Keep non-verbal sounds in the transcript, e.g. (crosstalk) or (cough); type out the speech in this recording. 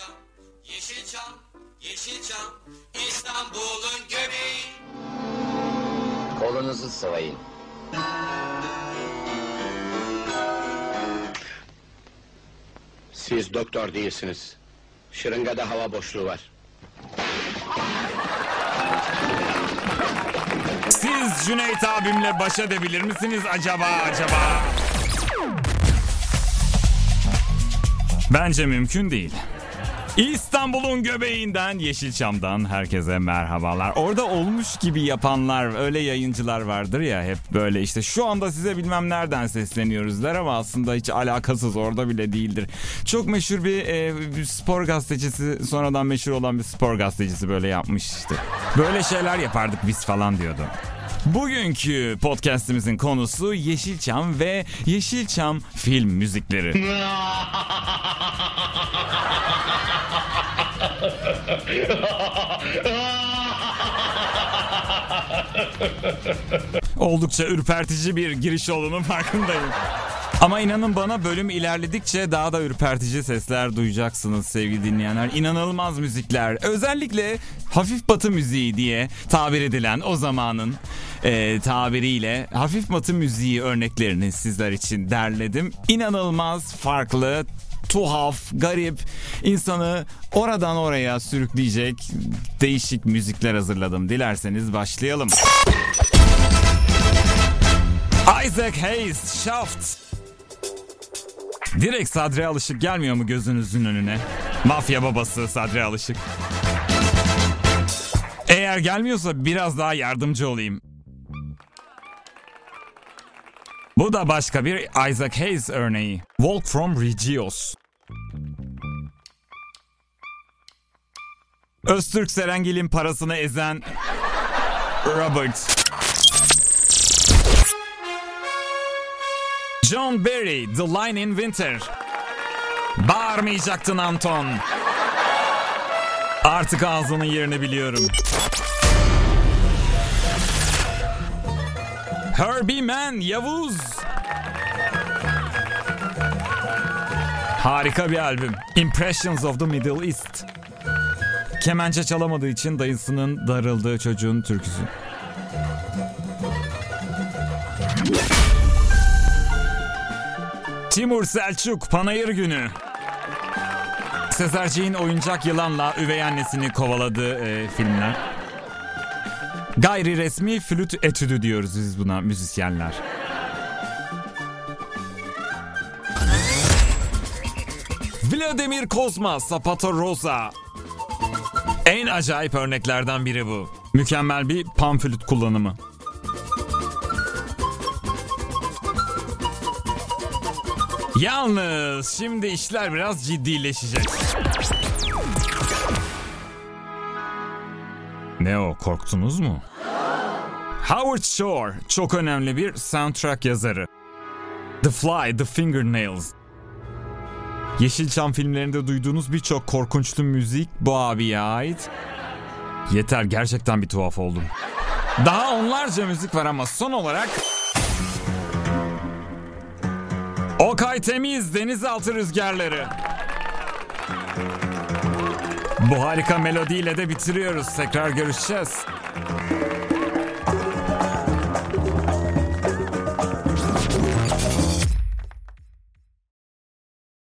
Yeşilçam, Yeşilçam, Yeşilçam, İstanbul'un göbeği. Kolunuzu sıvayın. Siz doktor değilsiniz. Şırıngada hava boşluğu var. Siz Cüneyt abimle baş edebilir misiniz acaba acaba? Bence mümkün değil. İstanbul'un göbeğinden Yeşilçam'dan herkese merhabalar. Orada olmuş gibi yapanlar öyle yayıncılar vardır ya hep böyle işte şu anda size bilmem nereden sesleniyoruzlar ama aslında hiç alakasız orada bile değildir. Çok meşhur bir, e, spor gazetecisi sonradan meşhur olan bir spor gazetecisi böyle yapmıştı. Böyle şeyler yapardık biz falan diyordu. Bugünkü podcastimizin konusu Yeşilçam ve Yeşilçam film müzikleri. (laughs) Oldukça ürpertici bir giriş olduğunun farkındayım. Ama inanın bana bölüm ilerledikçe daha da ürpertici sesler duyacaksınız sevgili dinleyenler. İnanılmaz müzikler. Özellikle hafif batı müziği diye tabir edilen o zamanın e, tabiriyle hafif batı müziği örneklerini sizler için derledim. İnanılmaz farklı, tuhaf, garip, insanı oradan oraya sürükleyecek değişik müzikler hazırladım. Dilerseniz başlayalım. Isaac Hayes, Shaft. Direkt Sadri Alışık gelmiyor mu gözünüzün önüne? Mafya babası Sadri Alışık. Eğer gelmiyorsa biraz daha yardımcı olayım. Bu da başka bir Isaac Hayes örneği. Walk from Regios. Öztürk Serengil'in parasını ezen Robert. John Barry, The Line in Winter. Bağırmayacaktın Anton. Artık ağzının yerini biliyorum. Herbie Man, Yavuz. Harika bir albüm. Impressions of the Middle East. Kemençe çalamadığı için dayısının darıldığı çocuğun türküsü. Timur Selçuk Panayır Günü. Sezerciğin oyuncak yılanla üvey annesini kovaladığı e, filmler. Gayri resmi flüt etüdü diyoruz biz buna müzisyenler. Vladimir Kozma, Zapato Rosa. En acayip örneklerden biri bu. Mükemmel bir panflüt kullanımı. Yalnız şimdi işler biraz ciddileşecek. Ne o korktunuz mu? Howard Shore çok önemli bir soundtrack yazarı. The Fly, The Fingernails. Yeşilçam filmlerinde duyduğunuz birçok korkunçlu müzik bu abiye ait. Yeter gerçekten bir tuhaf oldum. Daha onlarca müzik var ama son olarak Okay Temiz Denizaltı Rüzgarları. Bu harika melodiyle de bitiriyoruz. Tekrar görüşeceğiz.